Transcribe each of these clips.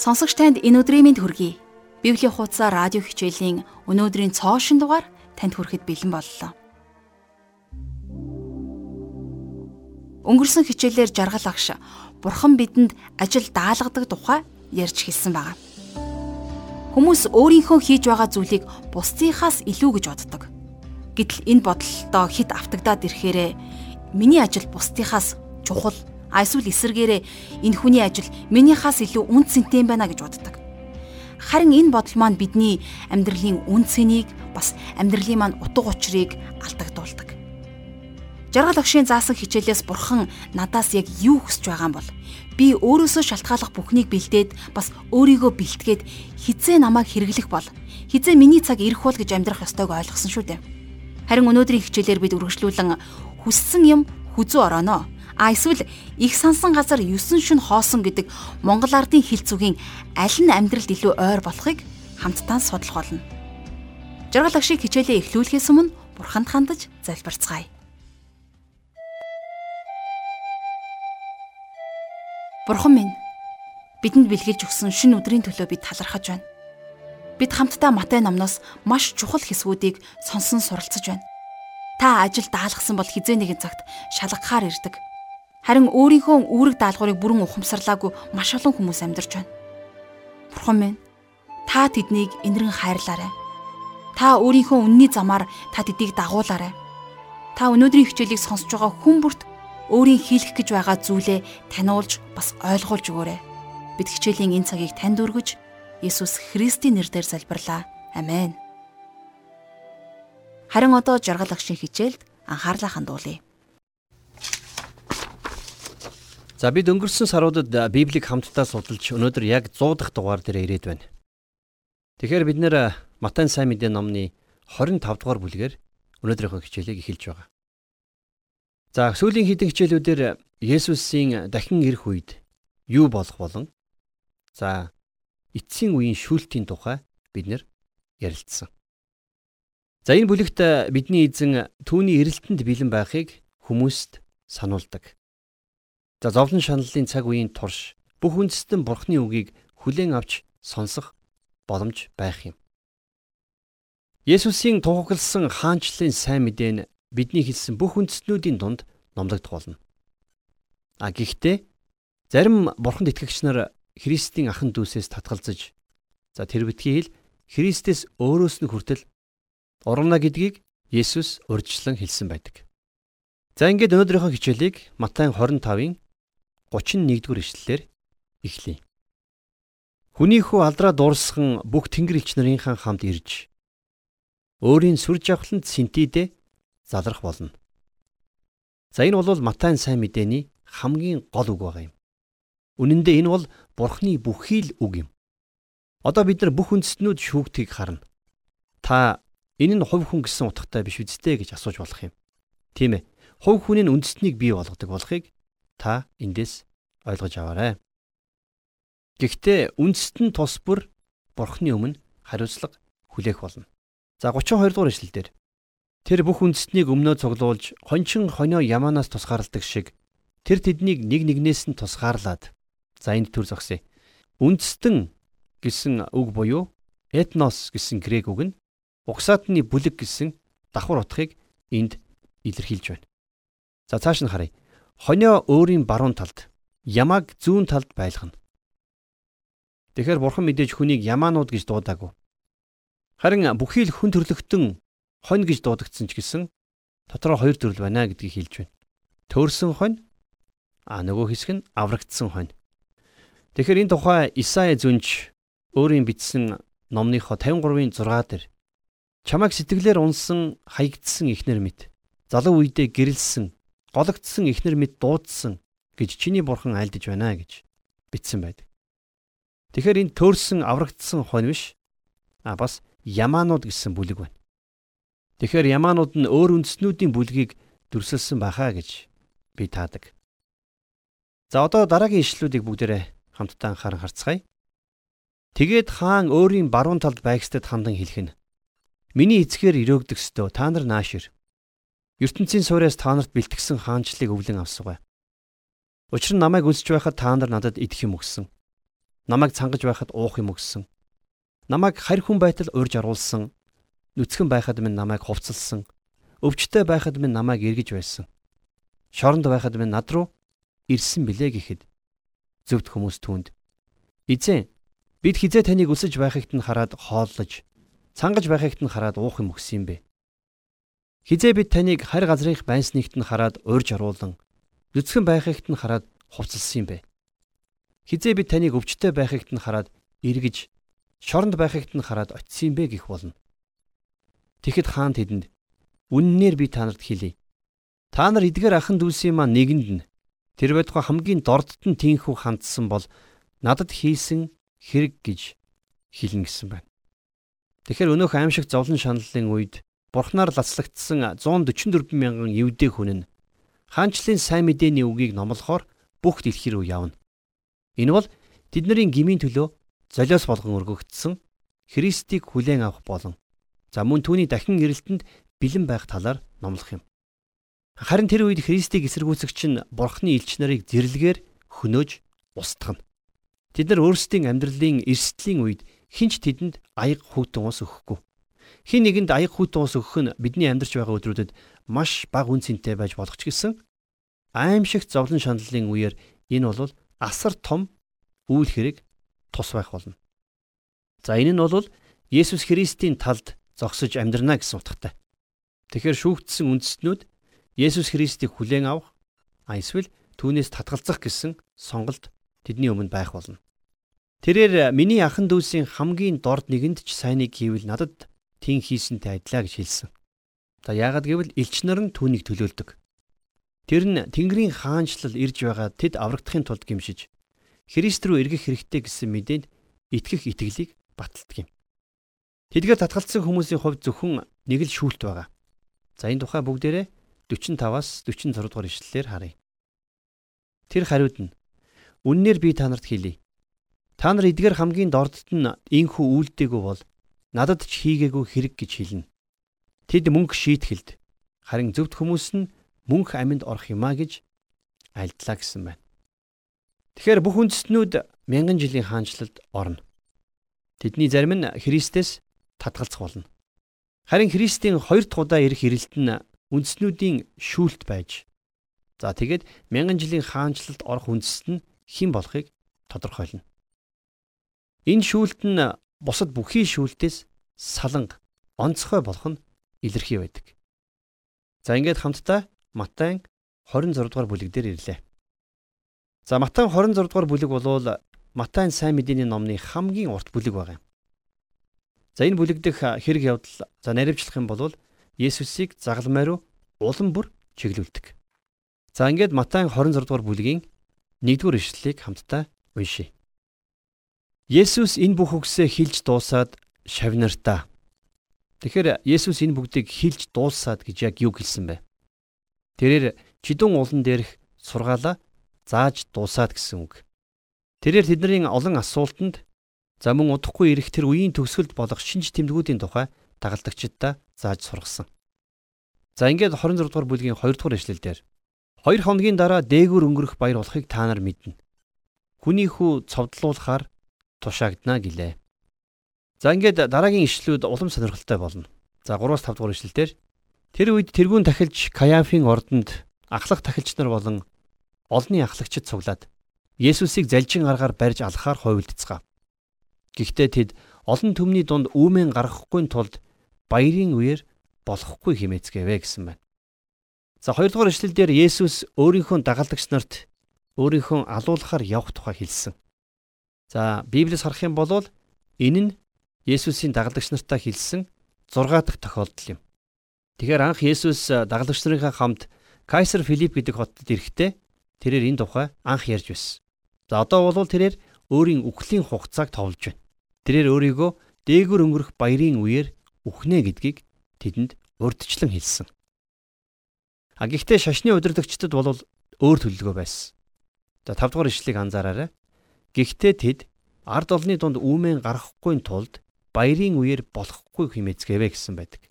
Сонсогч танд энэ өдрийн мэнд хүргэе. Библийн хуудас радио хичээлийн өнөөдрийн цоошин дугаар танд хүрэхэд бэлэн боллоо. Өнгөрсөн хичээлээр жаргал агш Бурхан бидэнд ажил даалгадаг тухай ярьж хэлсэн байна. Хүмүүс өөрийнхөө хийж байгаа зүйлийг бусдынхаас илүү гэж боддог. Гэтэл энэ бодолтой хит автагдаад ирэхээрээ миний ажил бусдынхаас чухал А эсвэл эсэргээрээ энэ хүний ажил минийхаас илүү үн цэнтэй байна гэж боддог. Харин энэ бодол маань бидний амьдралын үн цэнийг бас амьдралын маань утга учирыг алдагдуулдаг. Жаргал огшийн заасан хичээлээс бурхан надаас яг юу хүсэж байгаа юм бол би өөрөөсөө шалтгааллах бүхнийг бэлдээд бас өөрийгөө бэлтгээд хизээ намайг хэрэглэх бол хизээ миний цаг ирэх бол гэж амьдрах ёстойг ойлгосон шүү дээ. Харин өнөөдрийн хичээлээр бид үргэлжлүүлэн хүссэн юм хүзүү орооно А эсвэл их сансан газар 9 шин хоосон гэдэг Монгол ардын хил зүгийн аль нь амьдралд илүү ойр болохыг хамтдаа судлах болно. Жаргал агшиг хичээлээ эхлүүлэхээс өмнө бурханд хандаж залбирцгаая. Бурхан минь бидэнд бэлгэлж өгсөн шин өдрийн төлөө бид талархаж байна. Бид хамтдаа Матай номноос маш чухал хэсгүүдийг сонсон суралцж байна. Та ажил даалгасан бол хизээ нэгэн цагт шалгахаар ирдэг. Харин өөрийнхөө үүрэг даалгаврыг бүрэн ухамсарлаагүй маш олон хүмүүс амьдарч байна. Бурхан минь, та тэднийг инэрэн хайрлаарай. Та өөрийнхөө үнний замаар та тэдийг дагуулаарай. Та өнөөдрийн хичээлийг сонсож байгаа хүн бүрт өөрийн хийх гэж байгаа зүйлээ таниулж бас ойлгуулж өгөөрэй. Бид хичээлийн энэ цагийг танд өргөж Есүс Христийн нэрээр залбирлаа. Амен. Харин одоо жаргал агшин хичээлд анхаарлаа хандуулъя. За бид өнгөрсөн саруудад Библийг хамтдаа судалж өнөөдөр яг 100 дахь дугаар дээр ирээд байна. Тэгэхээр бид нэр Матай сайн мэдээ номны 25 дугаар бүлгээр өнөөдрийнхөө хичээлийг эхэлж байгаа. За сүүлийн хэдэн хичээлүүдээр Есүсийн дахин ирэх үед юу болох болон за эцсийн үеийн шүүлтийн тухай бид нэр ярилцсан. За энэ бүлэгт бидний эзэн түүний эрэлтэнд бэлэн байхыг хүмүүст сануулдаг. За зовлон шаналлын цаг үеийн турш бүх үндэстэн бурхны үгийг хүлээн авч сонсох боломж байх юм. Есүсийн тунхагласан хаанчлалын сайн мэдээ нь бидний хэлсэн бүх үндэстнүүдийн дунд номлогдох болно. А гэхдээ зарим бурханд итгэгч нар Христийн ахан дүүсээс татгалзаж за тэр битгий хэл Христэс өөрөөс нь хүртэл урна гэдгийг Есүс урьдчилан хэлсэн байдаг. За ингээд өнөөдрийнхөө хичээлийг Матай 25-ын 31-р ишлэлээр эхлэе. Хүний хүү алдраа дуурсхан бүх тэнгэр элч нарынхаа хамт ирж өөрийн сүр жавхланд синтидэ залрах болно. За энэ бол Матай сайн мэдээний хамгийн гол үг байгаа юм. Үнэн дээр энэ бол Бурхны бүхий л үг юм. Одоо бид нар бүх үндэстнүүд шүүгтгийг харна. Та энэ нь хувь хүн гэсэн утгатай биш үсттэй гэж асууж болох юм. Тийм ээ. Хувь хүний үндэстнийг бий болгодог болохыг та эндээс ойлгож аваарай. Гэхдээ үндэст нь тус бүр бурхны өмнө хариуцлага хүлээх болно. За 32 дугаар ишлэлдэр тэр бүх үндэстнийг өмнөө цуглуулж хончин хонио ямаанаас тусгаарладаг шиг тэр тэднийг нэг нэгнээс нь тусгаарлаад за энд төр зогсъё. Үндэстэн гэсэн үг буюу этнос гэсэн грек үг нь угсаатны бүлэг гэсэн давхар утгыг энд илэрхийлж байна. За цааш нь харъя. Хонио өөрийн баруун талд, ямааг зүүн талд байлгана. Тэгэхээр бурхан мэдээж хүнийг ямаанууд гэж дуудаагүй. Харин бүхий л хүн төрлөختөн хонь гэж дуудагдсан ч гэсэн дотроо хоёр төрөл байна гэдгийг хэлж байна. Төөрсөн хонь а нөгөө хэсэг нь аврагдсан хонь. Тэгэхээр энэ тухай Исаи зүнж өөрийн бичсэн номныхоо 53-ын 6 дээр чамайг сэтгэлээр унсан хаягдсан ихнэр мэд залуу үедээ гэрэлсэн гологдсон ихнэр мэд дуудсан гэж чиний бурхан айлдж байна гэж бичсэн байдаг. Тэгэхээр энэ төөрсөн аврагдсан хонь биш а бас ямаанууд гэсэн бүлэг байна. Тэгэхээр ямаанууд нь өөр үндэснүүдийн бүлгийг дүрсэлсэн байхаа гэж би таадаг. За одоо дараагийн ишлүүдийг бүгдээрээ хамтдаа анхааран харцгаая. Тэгээд хаан өөрийн баруун талд байгстад хандан хэлэх нь. Миний эцгээр өрөөгдөг өстөө та нар наашир ертөнцийн суурьаас та нарт бэлтгэсэн хаанчлалыг өвлөн авсугай. Учир нь намайг үлсэж байхад та нар надад идэх юм өгсөн. намайг цангаж байхад уух юм өгсөн. Намайг харь хүн байтал урьж оруулсан. Нүцгэн байхад минь намайг хувцалсан. Өвчтөй байхад минь намайг эргэж байсан. Шоронд байхад минь над руу ирсэн билээ гэхэд зөвд хүмүүс түнд эзэн бид хизээ таныг өсөж байхыгт нь хараад хооллож цангаж байхыгт нь хараад уух юм өгсөн юм бэ. Хизээ бид таныг харь газрынх байсныг нь хараад урьж оруулан нүцгэн байхыгт нь хараад хувцалсан юм бэ. Хизээ бид таныг өвчтөй байхыгт нь хараад эргэж шоронд байхыгт нь хараад очисон юм бэ гэх болно. Тэгэхэд хаан тэдэнд үннээр би та нарт хэлье. Та нар эдгээр ахын дүүсийн маань нэгэнд нь тэр байтугай хамгийн дордт нь тийхүү хандсан бол надад хийсэн хэрэг гэж хэлнэ гэсэн байна. Тэгэхээр өнөөх аимшиг зовлон шаналлын үед бурхнаар лацлагдсан 144 мянган евдээ хүн нь хаанчлалын сайн мэдээний үгийг номлохоор бүх дэлхий рүү явна. Энэ бол тэдний гмийн төлөө золиос болгон өргөгдсөн Христийг хүлээн авах болон за мөн түүний дахин ирэлтэнд бэлэн байх талаар номлох юм. Харин тэр үед Христийг эсэргүүцэгч нь Бурхны элч нарыг зэрлэгээр хөнөөж устгана. Тэд нар өөрсдийн амьдралын эрсдлийн үед хинч тэдэнд аяг хүйтэн ус өгөхгүй. Хин нэгэнд аяг хүйтэн ус өгөх нь бидний амьдарч байгаа өдрүүдэд маш бага үн цэнтэй байж болох ч гэсэн аимшигт зовлон шаналлын үеэр энэ бол асар том үйл хэрэг тус байх болно. За энэ нь бол Есүс Христийн талд зогсож амьдрна гэсэн утгатай. Тэгэхээр шүүгдсэн үндэстнүүд Есүс Христийг хүлээн авах, эсвэл түүнээс татгалзах гэсэн сонголт тэдний өмнө байх болно. Тэрээр миний ахан дүүсийн хамгийн дорд нэгэнд ч сайныг хийвэл надад тийм хийсэнтэй адилаа гэж хэлсэн. За яагаад гэвэл элч нар нь түүнийг төлөөлдөг. Тэр нь Тэнгэрийн хаанчлал ирж байгаа тэд аврагдахын тулд гимшиж Христ рүү эргэх хэрэгтэй гэсэн мэдээнд итгэх итгэлийг баталдаг юм. Тэдгээр татгалцсан хүмүүсийн хувьд зөвхөн нэг л шүүлт байгаа. За энэ тухай бүгдээрээ 45-аас 46 дугаар ишлэлээр харъя. Тэр хариуд нь Үннээр би та нарт хэлье. Та нар эдгээр хамгийн дордт нь инхүү үйлдэггүй бол надад ч хийгээгүй хэрэг гэж хэлнэ. Тэд мөнгө шийтгэлд харин зөвхт хүмүүс нь мөнх аминд орох юмаа гэж альдлаа гэсэн байна. Тэгэхээр бүх үндэстнүүд мянган жилийн хаанчлалд орно. Тэдний зарим нь Христэс татгалзах болно. Харин Христийн хоёр дахь удаа ирэх ирэлт нь үндэстнүүдийн шүүлт байж за тэгээд мянган жилийн хаанчлалд орох үндэст нь хэн болохыг тодорхойлно. Энэ шүүлт нь бусад бүхий шүүлтээс саланг онцгой болох нь илэрхий байдаг. За ингээд хамтдаа Матай 26 дугаар бүлэг дээр ирлээ. За Матай 26 дугаар бүлэг болвол Матайн сайн мэдээний номны хамгийн урт бүлэг байгаа юм. За энэ бүлэг дэх хэрэг явдал за наривчлах юм бол Есүсийг загалмай руу улам бүр чиглүүлдэг. За ингээд Матай 26 дугаар бүлгийн 1-р ишлэлийг хамтдаа уншийе. Есүс энэ бүх үгсээ хэлж дуусаад шавнартаа. Тэгэхээр Есүс энэ бүгдийг хэлж дуусаад гэж яг юу хэлсэн бэ? Тэрээр чидүүн улан дээрх сургаалаа зааж дуусаад гэсэн үг. Тэрээр тэдний олон асуултанд за мөн удахгүй ирэх тэр үеийн төгсгөлд болох шинж тэмдгүүдийн тухай дагалдагчдаа зааж сургасан. За ингээд 26 дугаар бүлгийн 2 дугаар эшлэлдэр 2 хоногийн дараа дээгүр өнгөрөх баяр болохыг та нар мэднэ. Хүний хүү цовдлуулахаар тушаагдана гэлээ. За ингээд дараагийн ишлүүд улам сонирхолтой болно. За 3-5 дугаар ишлэлдэр тэр үед тэргүүн тахилч Каяфийн ордонд ахлах тахилч нар болон олонний ахлагчид цуглаад Есүсийг залжин аргаар барьж алхахаар хойволцгаав. Гэхдээ тэд олон төмний дунд үүмэн гаргахгүй тулд баярын үеэр болохгүй хэмээцгээвэ гэсэн байна. За хоёрдугаар эшлэлдэр Есүс өөрийнхөө дагалдагч нарт өөрийнхөө алуулахаар явах тухай хэлсэн. За Библиэс харах юм бол энэ нь Есүсийн дагалдагч нартаа хэлсэн 6 дахь тохиолдол юм. Тэгэхээр анх Есүс дагалдагч нарынхаа хамт Кайсер Филипп гэдэг хотод ирэхдээ Тэрээр энэ тухай анх ярьж байсан. За одоо бол тэрээр өөрийн үхлийн хугацааг товлж байна. Тэрээр өөрийгөө дээгүр өнгөрөх баярын үеэр үхнэ гэдгийг тэдэнд урдчлан хэлсэн. А гэхдээ шашны удирдагчдад бол өөр төлөвлөгөө байсан. За 5 дугаар ишлэгийг анзаараарай. Гэхдээ тэд ард олны дунд үүмэн гарахгүй тулд баярын үеэр болохгүй хэмээцгээвэ гэсэн байдаг.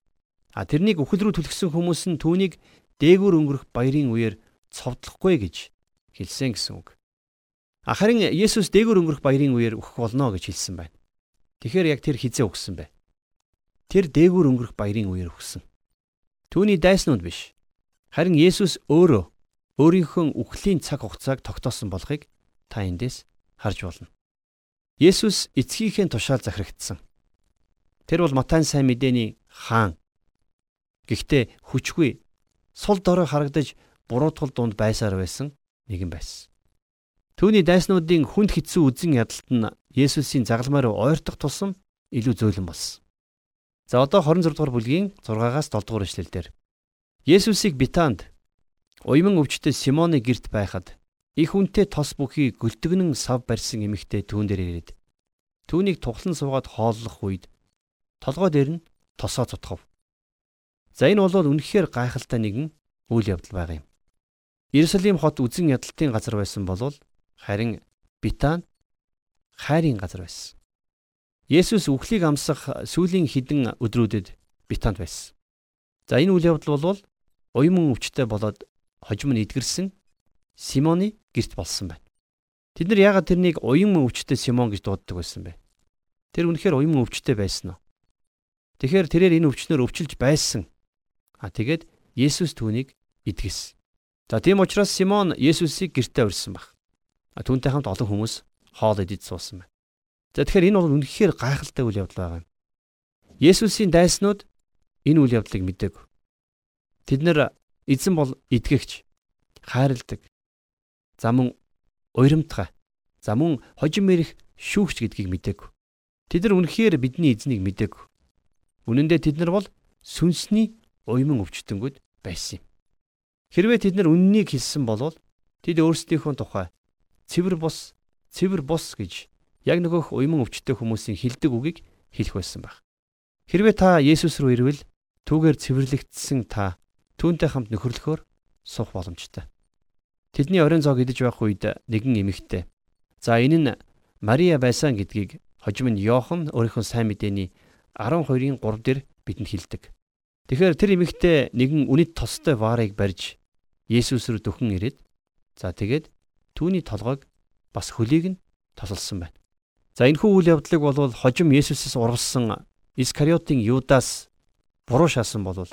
А тэрнийг үхэл рүү түлхсэн хүмүүс нь түүнийг дээгүр өнгөрөх баярын үеэр цовдлохгүй гэж хэлсэн гэсэн үг. Харин Есүс дээгүүр өнгөрөх баярын үеэр өгөх болно гэж хэлсэн байна. Тэгэхээр яг тэр хизээ өгсөн бэ? Тэр дээгүүр өнгөрөх баярын үеэр өгсөн. Түүний дайснууд биш. Харин Есүс өөрөө өөрийнхөө үхлийн цаг хугацааг тогтоосон болохыг та эндээс харж болно. Есүс эцгийнхээ тушаал захирагдсан. Тэр бол Матай сайн мэдээний хаан. Гэхдээ хүчгүй сул дорой харагдаж буруутгал дунд байсаар байсан нэгэн байсан. Түүний дайснуудын хүнд хитсэн үзэн ядалт нь Есүсийн загалмаар ойртох тусам илүү зөөлөн болсон. За одоо 26 дугаар бүлгийн 6-аас 7 дугаар эшлэлдэр Есүсийг Битанд уйман өвчтөд Симоны герт байхад их үнтэй тос бүхий гөлтгөнэн сав барьсан эмэгтэй түүн дээр ирээд түүнийг тухлан суугаад хооллох үед толгой дээр нь тосоо цутгав. За энэ бол үнэхээр гайхалтай нэгэн үйл явдал байгаа юм. Иерусалим хот үзэн ядалтын газар байсан болвол харин Битан хайрын газар байсан. Есүс үхлийг амсах сүүлийн хідэн өдрүүдэд Битанд байсан. За энэ үйл явдал бол уйман өвчтэй болоод хожим нь эдгэрсэн Симоны герт болсон байна. Тэд нар яагаад тэрнийг уйман өвчтэй Симон гэж дууддаг байсан бэ? Тэр үнэхээр уйман өвчтэй байсан уу? Тэгэхээр тэрээр энэ өвчнөр өвчилж байсан. А тэгээд Есүс түүнийг эдгэсэн. За тийм учраас Симон Есүсийг гертэ урьсан баг. Түүнтэй хамт олон хүмүүс хоол идэж суусан байна. За тэгэхээр энэ бол үнэхээр гайхалтай үйл явдал байгаа юм. Есүсийн дайснууд энэ үйл явдлыг мэдээгүй. Тэд нэр эзэн бол эдгэгч, хайрладаг. За мөн уйрамтгай. За мөн хожим мэрих шүүгч гэдгийг мэдээгүй. Тэд нар үнэхээр бидний эзнийг мэдээгүй. Үнэн дээр тэд нар бол сүнсний уйман өвчтөнгүүд байсан юм. Хэрвээ тэд нар үннийг хэлсэн бол тэд өөрсдийнхөө тухай цэвэр бус, цэвэр бус гэж яг нөгөөх уйман өвчтөе хүмүүсийн хилдэг үгийг хэлэх байсан баг. Хэрвээ та Есүс рүү ирвэл түүгээр цэвэрлэгдсэн та түүнтэй хамт нөхөрлөхөөр суух боломжтой. Тэдний оройн зоог идэж байх үед нэгэн эмэгтэй. За энэ нь Мария байсан гэдгийг хожим нь Йохан өөрийнхөө сайн мэдээний 12-ын 3 дээр бидэнд хэлдэг. Тэгэхээр тэр эмэгтэй нэгэн үнэт тостой ваарыг барьж Есүс рүү дөхөн ирээд за тэгээд Түүний толгойг бас хөлийг нь тосолсон байна. За энэхүү үйл явдлыг бол хожим Есүсээс урвалсан Искариотын Юдас буруу шаасан болвол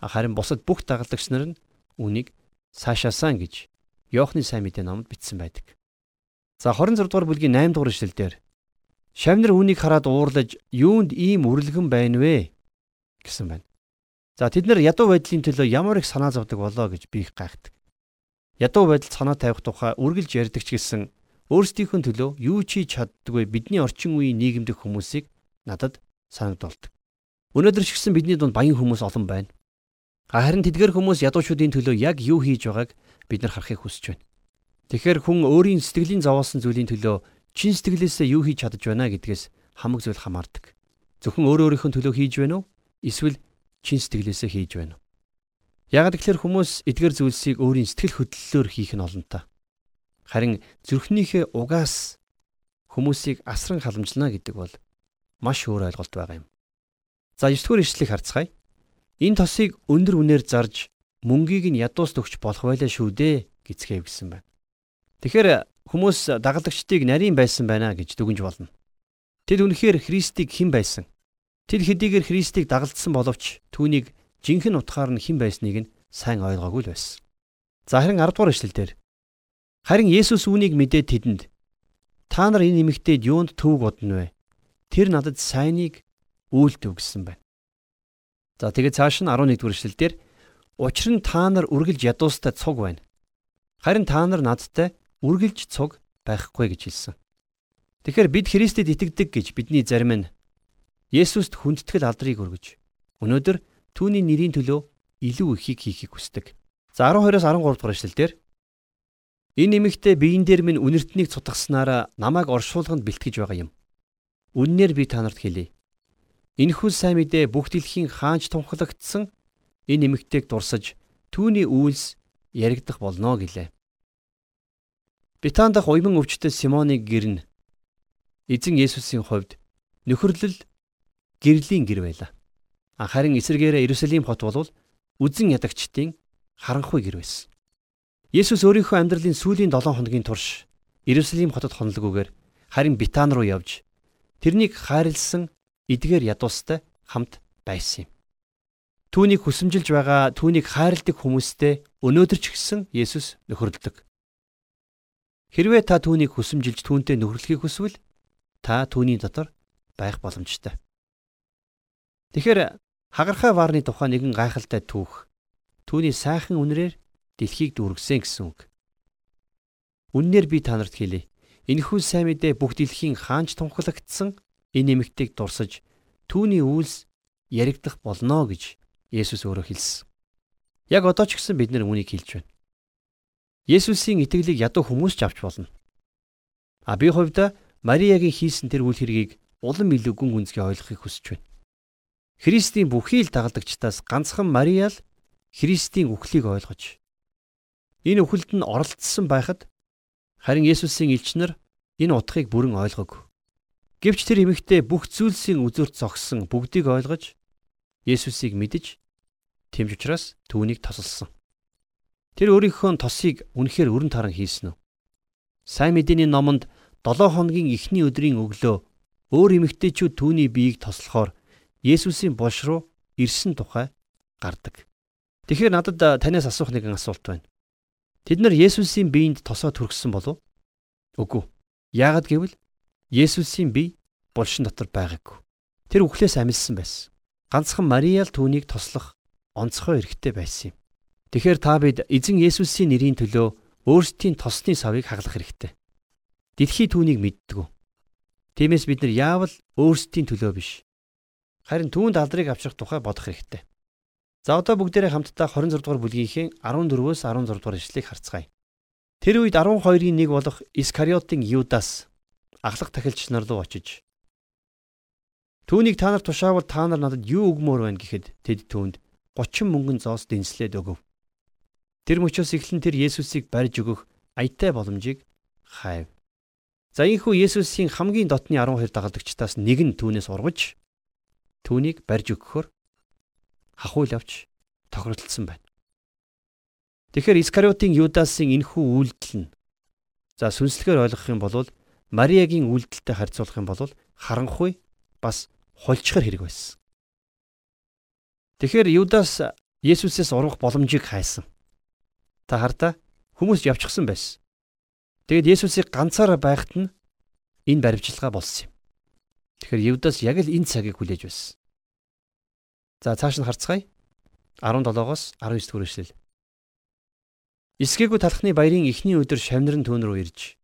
харин бусад бүх дагалдагч нар нь үнийг цаашаасан гэж Иохны сайн мэдээ номод бичсэн байдаг. За 26 дугаар бүлгийн 8 дугаар эшлэлдэр Шавнар үнийг хараад уурлаж юунд ийм үрлэгэн байна вэ гэсэн байна. За тэд нар ядуу байдлын төлөө ямар их санаа зовдөг болоо гэж би их гайхдаг ядуу байдал санаа тавих тухай үргэлж ярьдаг ч гэсэн өөрсдийнхөө төлөө юу ч хийж чаддгүй бидний орчин үеийн нийгэмдэх хүмүүсийг надад санагдуулдаг. Өнөөдөр ч гэсэн бидний дунд баян хүмүүс олон байна. Харин тэдгэр хүмүүс ядуучуудын төлөө яг юу хийж байгааг бид нар харахыг хүсэж байна. Тэгэхээр хүн өөрийн сэтгэлийн зовоосон зүйлийн төлөө чин сэтгэлээсээ юу хийж чадж байна гэдгээс хамаг зүйл хамаардаг. Зөвхөн өөр өөрийнхөө төлөө хийж байна уу? Эсвэл чин сэтгэлээсээ хийж байна уу? Яг тэгэхээр хүмүүс эдгээр зүйлсийг өөрийн сэтгэл хөдлөлөөр хийх нь олонтаа. Харин зүрхнийхээ угаас хүмүүсийг асран халамжлана гэдэг бол маш өөр ойлголт байгаа юм. За 9 дугаар ишлэлийг харцгаая. Энэ тосыг өндөр үнээр зарж мөнгийг нь ядуус төгч болох байлаа шүү дээ гэцгээв гэсэн байна. Тэгэхээр хүмүүс дагалдагчдыг нарийн байсан байна гэж дүгнж болно. Тэд үнэхээр Христийг хэн байсан? Тэд хэдийгээр Христийг дагалдсан боловч түүнийг жинхэнэ утгаар нь хэн байсныг нь сайн ойлгоогүй л байсан. За харин 10 дугаар эшлэлдэр харин Есүс үүнийг мэдээд тэдэнд та нар энэ нэмэгтээд юунд төвөг бодно вэ? Тэр надад сайныг үйлдэв гэсэн байна. За тэгээд цааш нь 11 дугаар эшлэлдэр учир нь та нар үргэлж ядуустай цуг байна. Харин та нар надтай үргэлж цуг байхгүй гэж хэлсэн. Тэгэхээр бид Христэд итгэдэг гэж бидний зарим нь Есүст хүндэтгэл алдрыг өргөж өнөөдөр түүний нэрийн төлөө илүү ихийг хийхийг хүсдэг. За 12-оос 13 дугаар эшлэлдэр энэ нэмэгтээ биеийн дээр минь үнэртнийг цутгаснараа намайг оршуулганд бэлтгэж байгаа юм. Үннээр би та нарт хэлье. Энэхүү сайн мэдээ бүх дэлхийн хаанч тунхлагдсан энэ нэмэгтэйг дурсаж түүний үйлс яригдах болно гэлээ. Битан дахь уйман өвчтөд Симоныг гэрнэ. Эзэн Есүсийн хувьд нөхөрлөл гэрлийн гэр байлаа. Харин эсэргээрээ Иерусалим хот бол үзэн ядагчдын харанхуй гэр байсан. Есүс өөрийнхөө амьдралын сүүлийн 7 хоногийн турш Иерусалим хотод хонолгүйгээр харин Битан руу явж тэрнийг хайрлсан эдгээр ядуустай хамт байсан юм. Түүнийг хүсэмжилж байгаа түүнийг хайрладаг хүмүүстэй өнөөдөр ч гэсэн Есүс нөхөрлөдөг. Хэрвээ та түүнийг хүсэмжилж түүнтэй нөхөрлөхийг хүсвэл та түүний дотор байх боломжтой. Тэгэхээр хагархай ваарны тухай нэгэн гайхалтай түүх. Түүний сайхан үнрээр дэлхийг дүүргэсэн гэсэн үг. Үннээр би та нарт хэлье. Энэхүү сайн мэдээ бүх дэлхийн хаанч тунхлагдсан энэ эмэгтэйг дурсаж түүний үйлс яригдах болно гэж Есүс өөрөө хэлсэн. Яг одоо ч гэсэн бид нар үүнийг хэлж байна. Есүсийн итгэлийг ядуу хүмүүс ч авч болно. А би хувьдаа Мариягийн хийсэн тэр үйл хэргийг улам илүү гүн гүнзгий ойлгохыг хүсэж байна. Христийн бүхий л дагалдагчдаас ганцхан Мария л Христийн үхлийг ойлгож энэ үхэлд нь оролцсон байхад харин Есүсийн элчнэр энэ утгыг бүрэн ойлгог. Гэвч тэр эмэгтэй бүх зүйлсийн үзүүрт зогссон бүгдийг ойлгож Есүсийг мэдж тэмж учраас түүнийг тосолсон. Тэр өөрийнхөө тосыг үнэхээр өрн таран хийсэн үү? Сайн мэдээний номонд 7 хоногийн эхний өдрийн өглөө өөр эмэгтэйчүүд түүний биеийг тослохоор Есүсийн булш руу ирсэн тухай гардаг. Тэгэхээр надад танаас асуух нэгэн асуулт байна. Тэд нар Есүсийн биеинд тосоо түргсэн болов? Үгүй. Яагад гэвэл Есүсийн бие булшин дотор байгаагүй. Тэр үхлээс амилсан байсан. Ганцхан Мария л түүнийг тослох онцгой эрхтэй байсан юм. Тэгэхээр та бид эзэн Есүсийн нэрийн төлөө өөрсдийн тосны савыг хаглах хэрэгтэй. Дэлхий түүнийг мэддэг. Тиймээс бид нар яавал өөрсдийн төлөө биш. Харин түүнд алдрыг авчрах тухай бодох хэрэгтэй. За одоо бүгдээрээ хамтдаа 26 дугаар бүлгийнхээ 14-өөс 16 дугаар ишлэгийг харцгаая. Тэр үед 12-ийн нэг болох Искариотын Юдас аглах тахилч нар руу очиж Түүнийг та нар тушаавал та нар надад юу өгмөр байна гэхэд тэд түүнд 30 мөнгөн зоос дэнслээд өгөв. Тэр мөчөөс эхлэн тэр Есүсийг барьж өгөх аятай боломжийг хайв. За ийхүү Есүсийн хамгийн дотны 12 дагалдагчдаас нэг нь түүнээс ургаж түүнийг барьж өгөхөөр хахуйл авч тохиролцсон байна. Тэгэхээр Искариотын Юдасын энэхүү үйлдэл нь за сүнслэгээр ойлгох юм бол Мариагийн үйлдэлтэй харьцуулах юм бол харанхуй бас хулчхар хэрэг байсан. Тэгэхээр Юдас Есүсээс урах боломжийг хайсан. Та хартаа хүмүүс явчихсан байсан. Тэгэд Есүсийг ганцаараа байхад нь энэ баримтчилгаа болсон юм. Тэгэхээр Юдас яг л энэ цагийг хүлээж байсан. За цааш нь харцгаая. 17-оос 19 дэх эшлэл. Эсгээгүй талхны баярын эхний өдөр шавнар нь түүн рүү ирж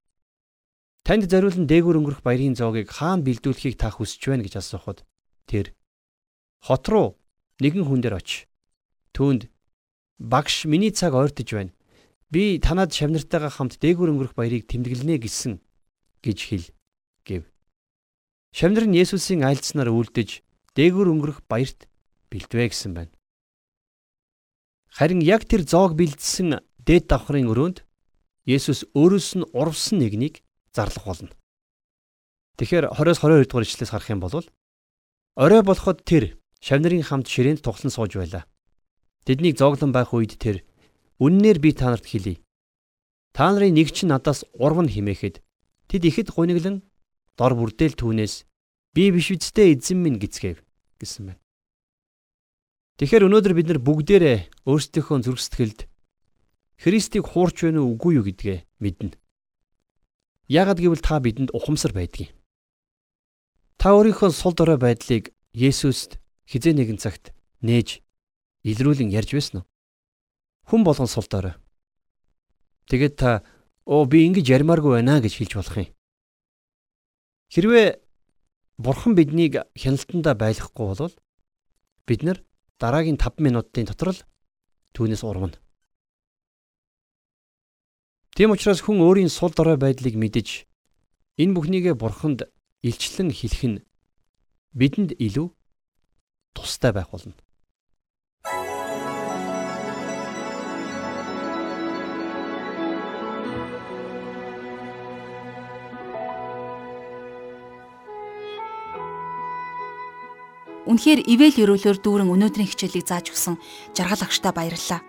Танд зориулан дээгүүр өнгөрөх баярын зоогийг хаана бэлдүүлэхийг та хүсэж байна гэж асуухад тэр хот руу нэгэн хүн дээр очив. Түүнд багш миний цаг ойртож байна. Би танад шавнартайгаа хамт дээгүүр өнгөрөх баярыг тэмдэглэнэ гэсэн гэж хэл гэв. Шавнар нь Есүсийн айлцснаар үлдэж дээгүүр өнгөрөх баярт бэлдвэ гэсэн байна. Харин яг тэр зоог бэлдсэн дээд давхрын өрөөнд Есүс өөрөөс нь урвсан нэгнийг зарлах болно. Тэгэхээр 20-с 22 дугаар ишлээс харах юм бол орой болоход тэр шавнырын хамт ширээнд тухлан сууж байлаа. Тэднийг зооглон байх үед тэр үннээр би та нарт хэлье. Та нарын нэг ч надаас урван химээхэд тэд ихэд гуниглан дор бүрдээл түүнээс би биш үсттэй эзэн минь гисгэв гэсэн байна. Тэгэхээр өнөөдөр бид нар бүгдээрээ өөрсдийнхөө зүрх сэтгэлд Христийг хуурч байна уу үгүй юу гэдгээ мэднэ. Яагад гэвэл та бидэнд ухамсар байдгийг. Та өөрийнхөө сул дорой байдлыг Есүст хизээ нэгэн цагт нээж илрүүлэн ярьж байсан уу? Хүн болгон сул дорой. Тэгээд та оо би ингэж ярмааргүй байна гэж хэлж болох юм. Хэрвээ Бурхан биднийг хяналтандаа байлгахгүй бол бид нар дараагийн 5 минутын дотор л түүнээс урвана. Тийм учраас хүн өөрийн сул дорой байдлыг мэдэж энэ бүхнийгээ бурханд илчлэн хэлэх нь бидэнд илүү тустай байх болно. Үнэхээр ивэл өрөөлөөр дүүрэн өнөөдрийн хичээлийг зааж өгсөн жаргал агштай баярлалаа.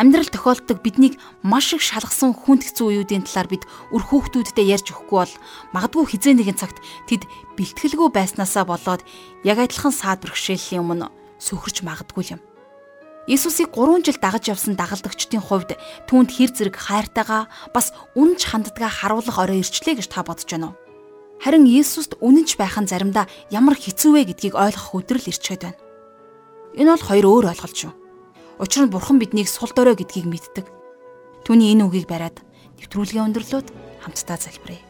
Амьдрал тохиолддог биднийг маш их шалгасан хүндгцэн үеүүдийн талаар бид үр хүүхдүүдтэй ярьж өгөхгүй бол магадгүй хизээ нэгэн цагт тэд бэлтгэлгүй байснаасаа болоод яг адилхан саад бэрхшээлийн өмнө сөхөрч магадгүй юм. Иесусыг 3 жил дагаж явсан дагалдагчдын хувьд түүнд хэр зэрэг хайртайгаа бас үнж ханддгаа харуулах орой ирчлээ гэж та бодож байна уу? Харин Иесуст үнэнч байх нь заримдаа ямар хэцүү вэ гэдгийг ойлгох өдрөл ирчээд байна. Энэ бол хоёр өөр ойлголт шүү. Учир нь Бурхан биднийг сул дорой гэдгийг мэддэг. Түүний энэ үгийг бариад нэвтрүүлгийн өндөрлөөд хамтдаа залбирая.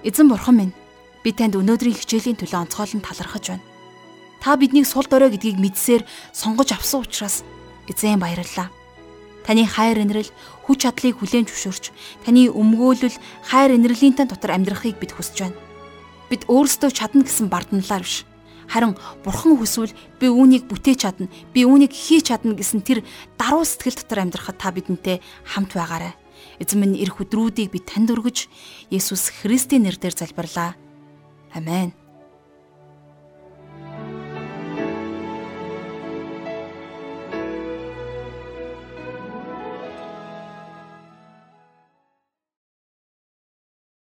Эзэн Бурхан минь, би танд өнөөдрийн хичээлийн төлөө онцгойлон талархаж байна. Та биднийг сул дорой гэдгийг мэдсээр сонгож авсан учраас эзэн баярлалаа. Таны хайр инрэл хүч чадлыг хүлээн зөвшөөрч, таны өмгөөлөл хайр инрэлийн тань дотор амьдрахыг бид хүсэж байна. Бид өөрсдөө чадна гэсэн бардамлаар биш Харин бурхан хүсвэл би үүнийг бүтээж чадна, би үүнийг хийж чадна гэсэн тэр даруй сэтгэл дотор амьдрахад та бидэнтэй хамт байгаарай. Эзэн минь эх өдрүүдийг би танд өргөж Есүс Христийн нэрээр залбирлаа. Амен.